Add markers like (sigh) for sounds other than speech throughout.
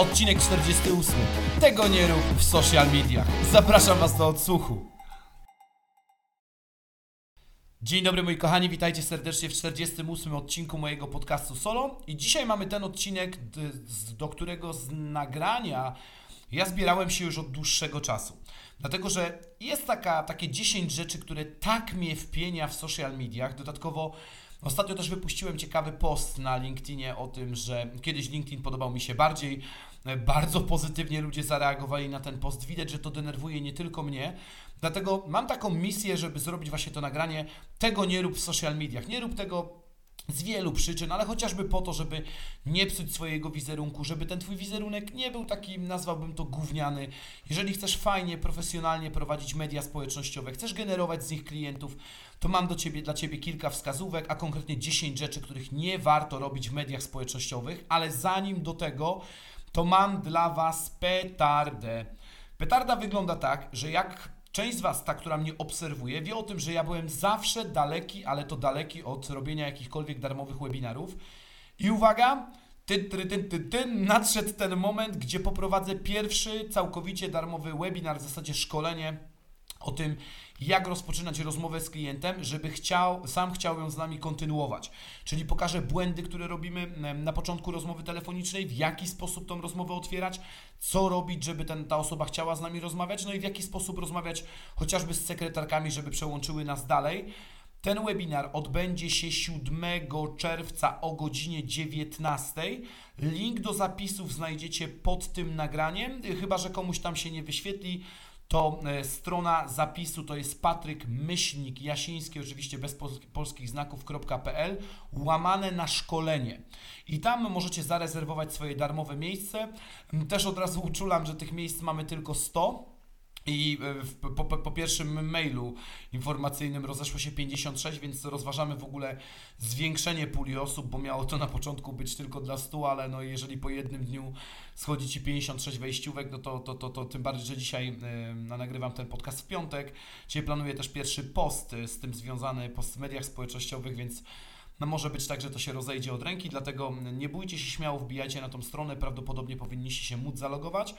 Odcinek 48. Tego nie rób w social mediach. Zapraszam Was do odsłuchu. Dzień dobry moi kochani, witajcie serdecznie w 48 odcinku mojego podcastu Solo. I dzisiaj mamy ten odcinek, do którego z nagrania ja zbierałem się już od dłuższego czasu. Dlatego, że jest taka, takie 10 rzeczy, które tak mnie wpienia w social mediach. Dodatkowo ostatnio też wypuściłem ciekawy post na LinkedInie o tym, że kiedyś LinkedIn podobał mi się bardziej. E, Bardzo pozytywnie ludzie zareagowali na ten post. Widać, że to denerwuje nie tylko mnie. Dlatego mam taką misję, żeby zrobić właśnie to nagranie. Tego nie rób w social mediach. Nie rób tego z wielu przyczyn, ale chociażby po to, żeby nie psuć swojego wizerunku, żeby ten Twój wizerunek nie był taki, nazwałbym to gówniany. Jeżeli chcesz fajnie, profesjonalnie prowadzić media społecznościowe, chcesz generować z nich klientów, to mam do ciebie, dla Ciebie kilka wskazówek, a konkretnie 10 rzeczy, których nie warto robić w mediach społecznościowych, ale zanim do tego, to mam dla Was petardę. Petarda wygląda tak, że jak część z Was, ta, która mnie obserwuje, wie o tym, że ja byłem zawsze daleki, ale to daleki od robienia jakichkolwiek darmowych webinarów. I uwaga, ty, ty, ty, ty, ty, nadszedł ten moment, gdzie poprowadzę pierwszy całkowicie darmowy webinar, w zasadzie szkolenie o tym, jak rozpoczynać rozmowę z klientem, żeby chciał, sam chciał ją z nami kontynuować. Czyli pokażę błędy, które robimy na początku rozmowy telefonicznej, w jaki sposób tą rozmowę otwierać, co robić, żeby ten, ta osoba chciała z nami rozmawiać, no i w jaki sposób rozmawiać chociażby z sekretarkami, żeby przełączyły nas dalej. Ten webinar odbędzie się 7 czerwca o godzinie 19. Link do zapisów znajdziecie pod tym nagraniem, chyba że komuś tam się nie wyświetli to e, strona zapisu to jest Patryk Myślnik Jasiński, oczywiście bez pol- polskich znaków.pl, łamane na szkolenie. I tam możecie zarezerwować swoje darmowe miejsce. Też od razu uczulam, że tych miejsc mamy tylko 100. I e, po, po, po pierwszym mailu informacyjnym rozeszło się 56, więc rozważamy w ogóle zwiększenie puli osób, bo miało to na początku być tylko dla 100, ale no jeżeli po jednym dniu schodzi Ci 56 wejściówek, no to, to, to, to tym bardziej, że dzisiaj no, nagrywam ten podcast w piątek. Dzisiaj planuję też pierwszy post e, z tym związany, post w mediach społecznościowych, więc no może być tak, że to się rozejdzie od ręki, dlatego nie bójcie się śmiało, wbijajcie na tą stronę, prawdopodobnie powinniście się móc zalogować.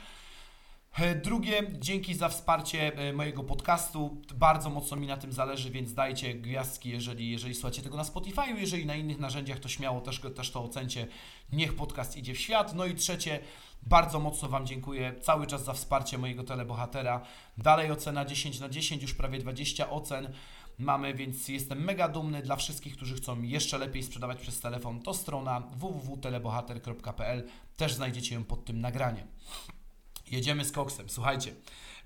E, Drugie, dzięki za wsparcie e, mojego podcastu. Bardzo mocno mi na tym zależy, więc dajcie gwiazdki, jeżeli, jeżeli słuchacie tego na Spotify, jeżeli na innych narzędziach, to śmiało też, też to ocencie. Niech podcast idzie w świat. No i trzecie, bardzo mocno Wam dziękuję cały czas za wsparcie mojego telebohatera. Dalej ocena 10 na 10, już prawie 20 ocen mamy, więc jestem mega dumny dla wszystkich, którzy chcą jeszcze lepiej sprzedawać przez telefon. To strona www.telebohater.pl. Też znajdziecie ją pod tym nagraniem. Jedziemy z koksem. Słuchajcie,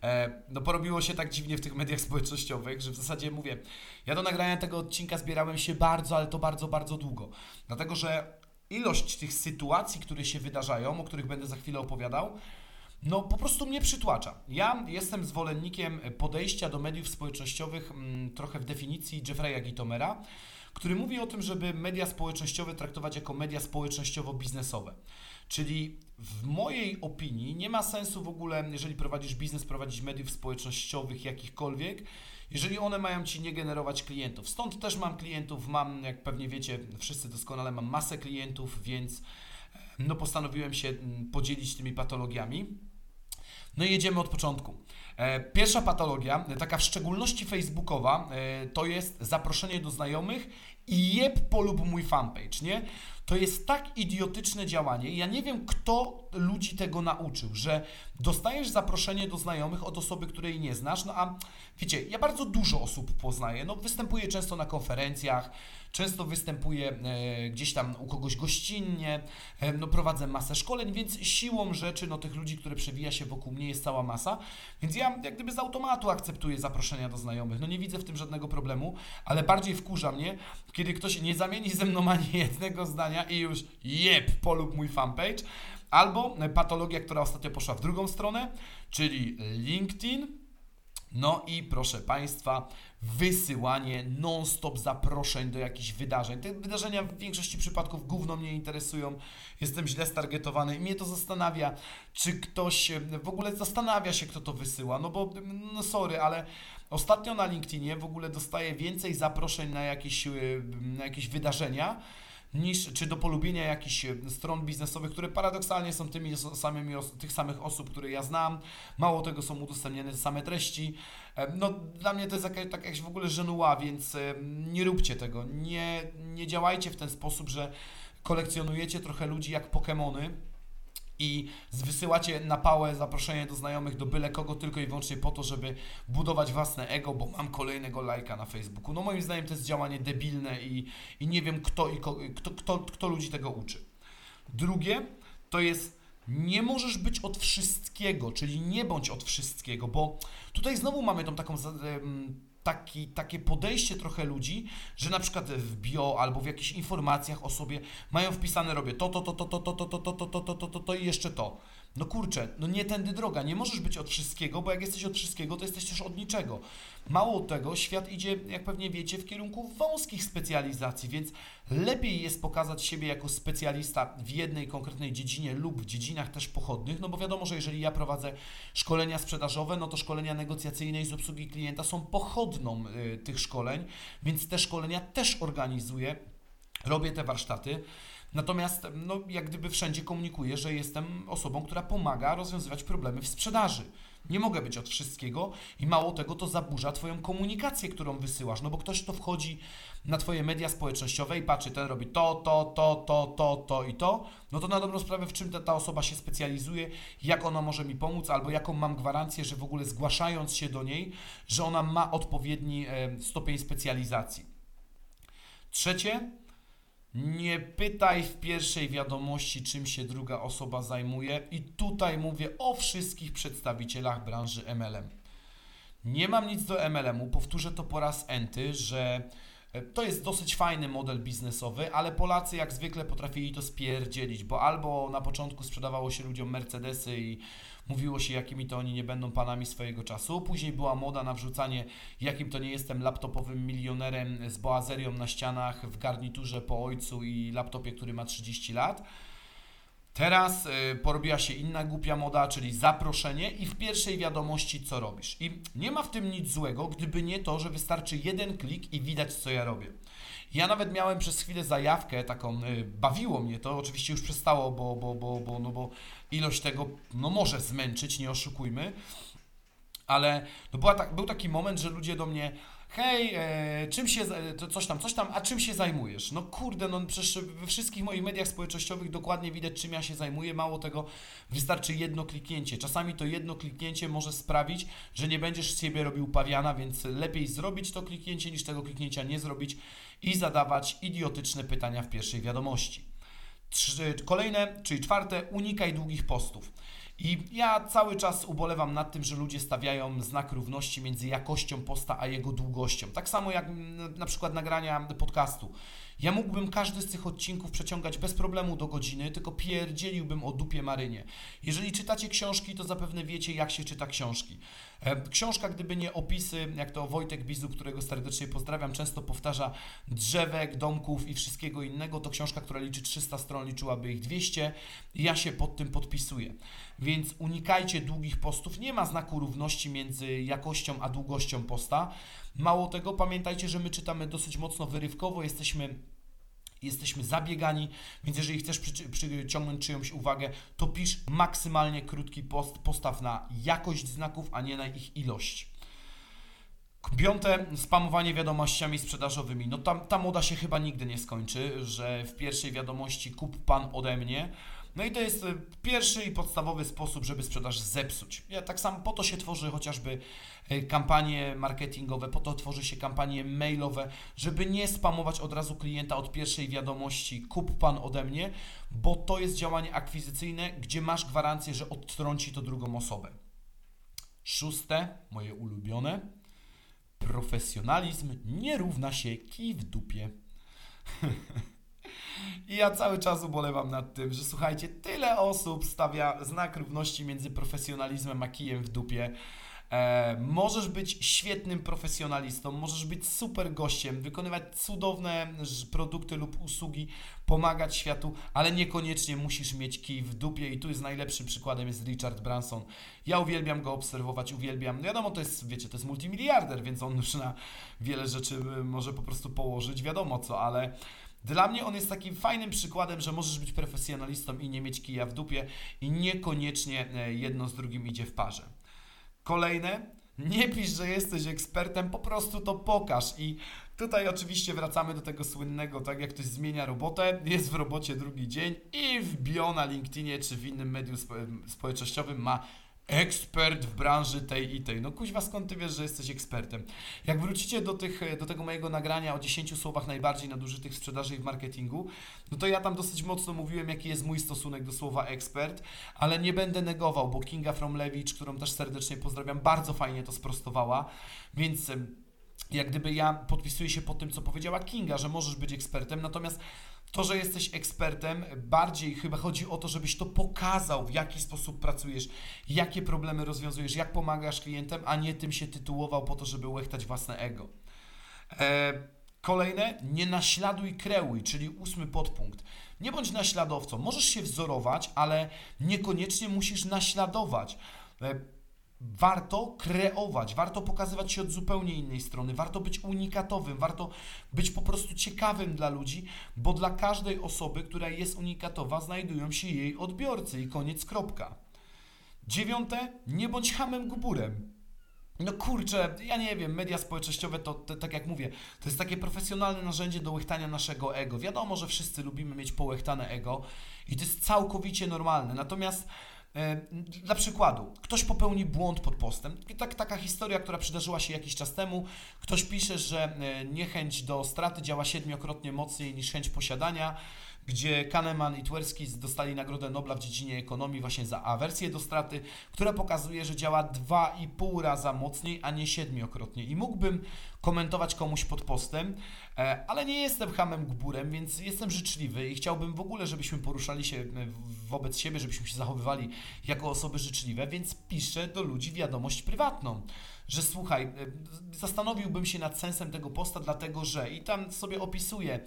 e, no porobiło się tak dziwnie w tych mediach społecznościowych, że w zasadzie mówię, ja do nagrania tego odcinka zbierałem się bardzo, ale to bardzo, bardzo długo. Dlatego, że ilość tych sytuacji, które się wydarzają, o których będę za chwilę opowiadał, no po prostu mnie przytłacza. Ja jestem zwolennikiem podejścia do mediów społecznościowych mm, trochę w definicji Jeffrey'a Gitomera, który mówi o tym, żeby media społecznościowe traktować jako media społecznościowo-biznesowe. Czyli w mojej opinii nie ma sensu w ogóle, jeżeli prowadzisz biznes, prowadzić mediów społecznościowych jakichkolwiek, jeżeli one mają Ci nie generować klientów. Stąd też mam klientów, mam, jak pewnie wiecie, wszyscy doskonale, mam masę klientów, więc no postanowiłem się mm, podzielić tymi patologiami. No i jedziemy od początku. E, Pierwsza patologia, e, taka w szczególności facebookowa, e, to jest zaproszenie do znajomych i jeb polub mój fanpage, nie? To jest tak idiotyczne działanie. Ja nie wiem, kto ludzi tego nauczył, że dostajesz zaproszenie do znajomych od osoby, której nie znasz, no a wiecie, ja bardzo dużo osób poznaję, no występuję często na konferencjach, często występuję e, gdzieś tam u kogoś gościnnie, e, no prowadzę masę szkoleń, więc siłą rzeczy, no tych ludzi, które przewija się wokół mnie jest cała masa, więc ja jak gdyby z automatu akceptuję zaproszenia do znajomych, no nie widzę w tym żadnego problemu, ale bardziej wkurza mnie, kiedy ktoś nie zamieni ze mną ani (laughs) jednego zdania i już jeb, polub mój fanpage, Albo patologia, która ostatnio poszła w drugą stronę, czyli LinkedIn. No i proszę Państwa, wysyłanie non-stop zaproszeń do jakichś wydarzeń. Te wydarzenia w większości przypadków gówno mnie interesują. Jestem źle stargetowany i mnie to zastanawia, czy ktoś w ogóle zastanawia się, kto to wysyła. No bo, no sorry, ale ostatnio na LinkedInie w ogóle dostaję więcej zaproszeń na jakieś, na jakieś wydarzenia niż, czy do polubienia jakichś e, stron biznesowych, które paradoksalnie są tymi samymi, tych samych osób, które ja znam. Mało tego są udostępniane te same treści. E, no, dla mnie to jest jakaś, tak jakaś w ogóle żenuła, więc e, nie róbcie tego. Nie, nie działajcie w ten sposób, że kolekcjonujecie trochę ludzi jak Pokémony i wysyłacie na pałę zaproszenie do znajomych, do byle kogo, tylko i wyłącznie po to, żeby budować własne ego, bo mam kolejnego lajka na Facebooku. No moim zdaniem to jest działanie debilne i, i nie wiem kto, i ko, kto, kto, kto ludzi tego uczy. Drugie to jest nie możesz być od wszystkiego, czyli nie bądź od wszystkiego, bo tutaj znowu mamy tą taką taki, takie podejście trochę ludzi, że na przykład w bio albo w jakichś informacjach o sobie mają wpisane robię to, to, to, to, to, to, to, to, to, to, to, to, to, to, i jeszcze to. No kurczę, no nie tędy droga, nie możesz być od wszystkiego, bo jak jesteś od wszystkiego, to jesteś też od niczego. Mało tego, świat idzie, jak pewnie wiecie, w kierunku wąskich specjalizacji, więc lepiej jest pokazać siebie jako specjalista w jednej konkretnej dziedzinie lub w dziedzinach też pochodnych, no bo wiadomo, że jeżeli ja prowadzę szkolenia sprzedażowe, no to szkolenia negocjacyjne i z obsługi klienta są pochodną y, tych szkoleń, więc te szkolenia też organizuję, robię te warsztaty. Natomiast, no, jak gdyby wszędzie komunikuję, że jestem osobą, która pomaga rozwiązywać problemy w sprzedaży. Nie mogę być od wszystkiego i mało tego, to zaburza Twoją komunikację, którą wysyłasz. No bo ktoś, kto wchodzi na Twoje media społecznościowe i patrzy, ten robi to, to, to, to, to, to i to, no to na dobrą sprawę, w czym ta, ta osoba się specjalizuje, jak ona może mi pomóc, albo jaką mam gwarancję, że w ogóle zgłaszając się do niej, że ona ma odpowiedni stopień specjalizacji. Trzecie, nie pytaj w pierwszej wiadomości, czym się druga osoba zajmuje, i tutaj mówię o wszystkich przedstawicielach branży MLM. Nie mam nic do MLM-u, powtórzę to po raz enty, że to jest dosyć fajny model biznesowy, ale Polacy jak zwykle potrafili to spierdzielić, bo albo na początku sprzedawało się ludziom Mercedesy i mówiło się, jakimi to oni nie będą panami swojego czasu. Później była moda na wrzucanie, jakim to nie jestem laptopowym milionerem z boazerią na ścianach, w garniturze po ojcu i laptopie, który ma 30 lat. Teraz y, porobiła się inna głupia moda, czyli zaproszenie i w pierwszej wiadomości co robisz. I nie ma w tym nic złego, gdyby nie to, że wystarczy jeden klik i widać co ja robię. Ja nawet miałem przez chwilę zajawkę taką, y, bawiło mnie to, oczywiście już przestało, bo, bo, bo, bo, no bo ilość tego no może zmęczyć, nie oszukujmy, ale no była tak, był taki moment, że ludzie do mnie hej, e, czym się, to coś tam, coś tam, a czym się zajmujesz? No kurde, no przecież we wszystkich moich mediach społecznościowych dokładnie widać, czym ja się zajmuję, mało tego, wystarczy jedno kliknięcie. Czasami to jedno kliknięcie może sprawić, że nie będziesz z siebie robił pawiana, więc lepiej zrobić to kliknięcie, niż tego kliknięcia nie zrobić i zadawać idiotyczne pytania w pierwszej wiadomości. Trzy, kolejne, czyli czwarte, unikaj długich postów. I ja cały czas ubolewam nad tym, że ludzie stawiają znak równości między jakością posta a jego długością. Tak samo jak na przykład nagrania podcastu. Ja mógłbym każdy z tych odcinków przeciągać bez problemu do godziny, tylko pierdzieliłbym o dupie marynie. Jeżeli czytacie książki, to zapewne wiecie, jak się czyta książki. E, książka, gdyby nie opisy, jak to Wojtek Bizu, którego serdecznie pozdrawiam, często powtarza drzewek, domków i wszystkiego innego, to książka, która liczy 300 stron, liczyłaby ich 200 i ja się pod tym podpisuję. Więc unikajcie długich postów. Nie ma znaku równości między jakością a długością posta. Mało tego, pamiętajcie, że my czytamy dosyć mocno wyrywkowo, jesteśmy jesteśmy zabiegani, więc jeżeli chcesz przyciągnąć czyjąś uwagę, to pisz maksymalnie krótki post, postaw na jakość znaków, a nie na ich ilość. Piąte, spamowanie wiadomościami sprzedażowymi. No ta, ta moda się chyba nigdy nie skończy, że w pierwszej wiadomości kup pan ode mnie, no i to jest e, pierwszy i podstawowy sposób, żeby sprzedaż zepsuć. Ja tak samo po to się tworzy chociażby e, kampanie marketingowe, po to tworzy się kampanie mailowe, żeby nie spamować od razu klienta od pierwszej wiadomości kup pan ode mnie, bo to jest działanie akwizycyjne, gdzie masz gwarancję, że odtrąci to drugą osobę. Szóste, moje ulubione. Profesjonalizm nie równa się kij w dupie. (laughs) I ja cały czas ubolewam nad tym, że słuchajcie, tyle osób stawia znak równości między profesjonalizmem a kijem w dupie. E, możesz być świetnym profesjonalistą, możesz być super gościem, wykonywać cudowne produkty lub usługi, pomagać światu, ale niekoniecznie musisz mieć kij w dupie i tu jest najlepszym przykładem jest Richard Branson. Ja uwielbiam go obserwować, uwielbiam. Wiadomo, to jest, wiecie, to jest multimiliarder, więc on już na wiele rzeczy y, może po prostu położyć, wiadomo co, ale dla mnie on jest takim fajnym przykładem, że możesz być profesjonalistą i nie mieć kija w dupie i niekoniecznie e, jedno z drugim idzie w parze. Kolejne, nie pisz, że jesteś ekspertem, po prostu to pokaż. I tutaj oczywiście wracamy do tego słynnego, tak jak ktoś zmienia robotę, jest w robocie drugi dzień i wbio na LinkedInie czy w innym medium spo- społecznościowym ma ekspert w branży tej i tej. No kuźwa, skąd ty wiesz, że jesteś ekspertem? Jak wrócicie do, tych, do tego mojego nagrania o 10 słowach najbardziej nadużytych w sprzedaży i w marketingu, no to ja tam dosyć mocno mówiłem, jaki jest mój stosunek do słowa ekspert, ale nie będę negował, bo Kinga Fromlewicz, którą też serdecznie pozdrawiam, bardzo fajnie to sprostowała, więc jak gdyby ja podpisuję się pod tym, co powiedziała Kinga, że możesz być ekspertem, natomiast to, że jesteś ekspertem, bardziej chyba chodzi o to, żebyś to pokazał, w jaki sposób pracujesz, jakie problemy rozwiązujesz, jak pomagasz klientem, a nie tym się tytułował po to, żeby łechtać własne ego. E, kolejne, nie naśladuj, kreuj, czyli ósmy podpunkt. Nie bądź naśladowcą. Możesz się wzorować, ale niekoniecznie musisz naśladować. Warto kreować, warto pokazywać się od zupełnie innej strony, warto być unikatowym, warto być po prostu ciekawym dla ludzi, bo dla każdej osoby, która jest unikatowa, znajdują się jej odbiorcy i koniec, kropka. Dziewiąte, nie bądź hamem guburem. No kurczę, ja nie wiem, media społecznościowe to, to, tak jak mówię, to jest takie profesjonalne narzędzie do łechtania naszego ego. Wiadomo, że wszyscy lubimy mieć połechtane ego i to jest całkowicie normalne. Natomiast dla przykładu, ktoś popełni błąd pod postem. Tak, taka historia, która przydarzyła się jakiś czas temu. Ktoś pisze, że e, niechęć do straty działa siedmiokrotnie mocniej niż chęć posiadania gdzie Kahneman i Tversky dostali Nagrodę Nobla w dziedzinie ekonomii właśnie za awersję do straty, która pokazuje, że działa 2,5 raza mocniej, a nie siedmiokrotnie. I mógłbym komentować komuś pod postem, e, ale nie jestem hamem gburem, więc jestem życzliwy i chciałbym w ogóle, żebyśmy poruszali się e, wobec siebie, żebyśmy się zachowywali jako osoby życzliwe, więc piszę do ludzi wiadomość prywatną że słuchaj, e, zastanowiłbym się nad sensem tego posta, dlatego że i tam sobie opisuję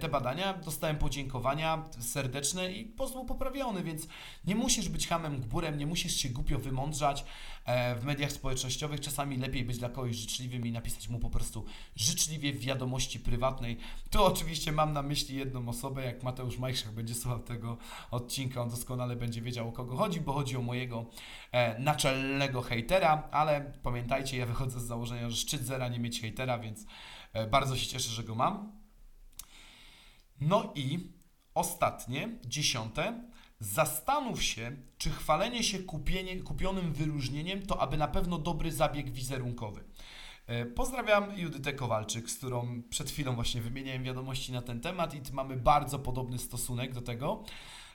te badania, dostałem podziękowania serdeczne i był poprawiony, więc nie musisz być hamem gburem, nie musisz się głupio wymądrzać e, w mediach społecznościowych, czasami lepiej być dla kogoś życzliwym i napisać mu po prostu życzliwie w wiadomości prywatnej. Tu oczywiście mam na myśli jedną osobę, jak Mateusz Majszak będzie słuchał tego odcinka, on doskonale będzie wiedział o kogo chodzi, bo chodzi o mojego e, naczelnego hejtera, ale pamiętajcie, ja wychodzę z założenia, że szczyt zera nie mieć hejtera, więc e, bardzo się cieszę, że go mam. No i ostatnie, dziesiąte, zastanów się, czy chwalenie się kupienie, kupionym wyróżnieniem to aby na pewno dobry zabieg wizerunkowy. E, Pozdrawiam Judytę Kowalczyk, z którą przed chwilą właśnie wymieniałem wiadomości na ten temat i mamy bardzo podobny stosunek do tego,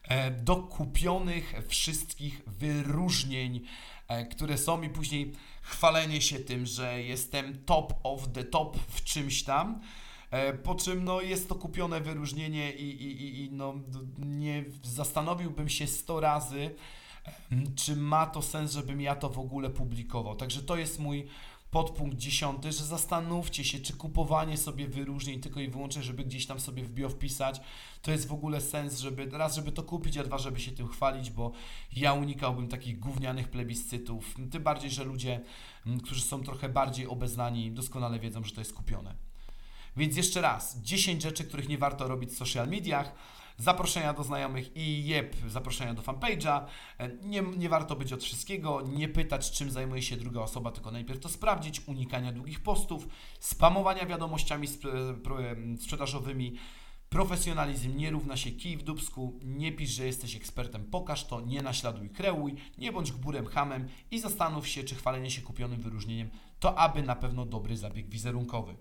e, do kupionych wszystkich wyróżnień, e, które są i później chwalenie się tym, że jestem top of the top w czymś tam. E, Po czym no, jest to kupione wyróżnienie i, i, i- no, nie zastanowiłbym się 100 razy, em, czy ma to sens, żebym ja to w ogóle publikował. Także to jest mój podpunkt dziesiąty, że zastanówcie się, czy kupowanie sobie wyróżnień tylko i wyłącznie, żeby gdzieś tam sobie w bio wpisać, to jest w ogóle sens, żeby raz, żeby to kupić, a dwa, żeby się tym chwalić, bo ja unikałbym takich gównianych plebiscytów. Tym bardziej, że ludzie, m, którzy są trochę bardziej obeznani, doskonale wiedzą, że to jest kupione. Więc jeszcze raz, 10 rzeczy, których nie warto robić w social mediach, zaproszenia do znajomych i jeb, zaproszenia do fanpage'a. E, Nie, nie warto być od wszystkiego, nie pytać, czym zajmuje się druga osoba, tylko najpierw to sprawdzić, unikania długich postów, spamowania wiadomościami pro- em, sprzedażowymi. Profesjonalizm nie równa się kij w dubsku, nie pisz, że jesteś ekspertem, pokaż to, nie naśladuj, kreuj, nie bądź gburem, hamem i zastanów się, czy chwalenie się kupionym wyróżnieniem to aby na pewno dobry zabieg wizerunkowy.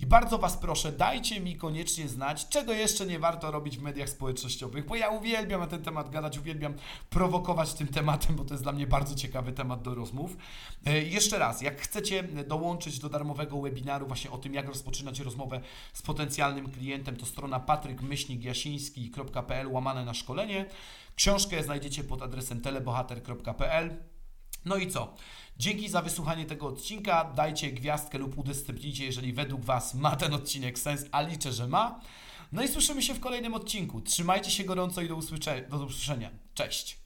I bardzo Was proszę, dajcie mi koniecznie znać, czego jeszcze nie warto robić w mediach społecznościowych, bo ja uwielbiam na ten temat gadać, uwielbiam prowokować tym tematem, bo to jest dla mnie bardzo ciekawy temat do rozmów. E, Jeszcze raz, jak chcecie dołączyć do darmowego webinaru właśnie o tym, jak rozpoczynać rozmowę z potencjalnym klientem, to strona patrykmyślnikjasiński.pl łamane na szkolenie. Książkę znajdziecie pod adresem telebohater.pl. No i co? Dzięki za wysłuchanie tego odcinka. Dajcie gwiazdkę lub udostępnijcie, jeżeli według Was ma ten odcinek sens, a liczę, że ma. No i słyszymy się w kolejnym odcinku. Trzymajcie się gorąco i do, usłysze- do usłyszenia. Cześć!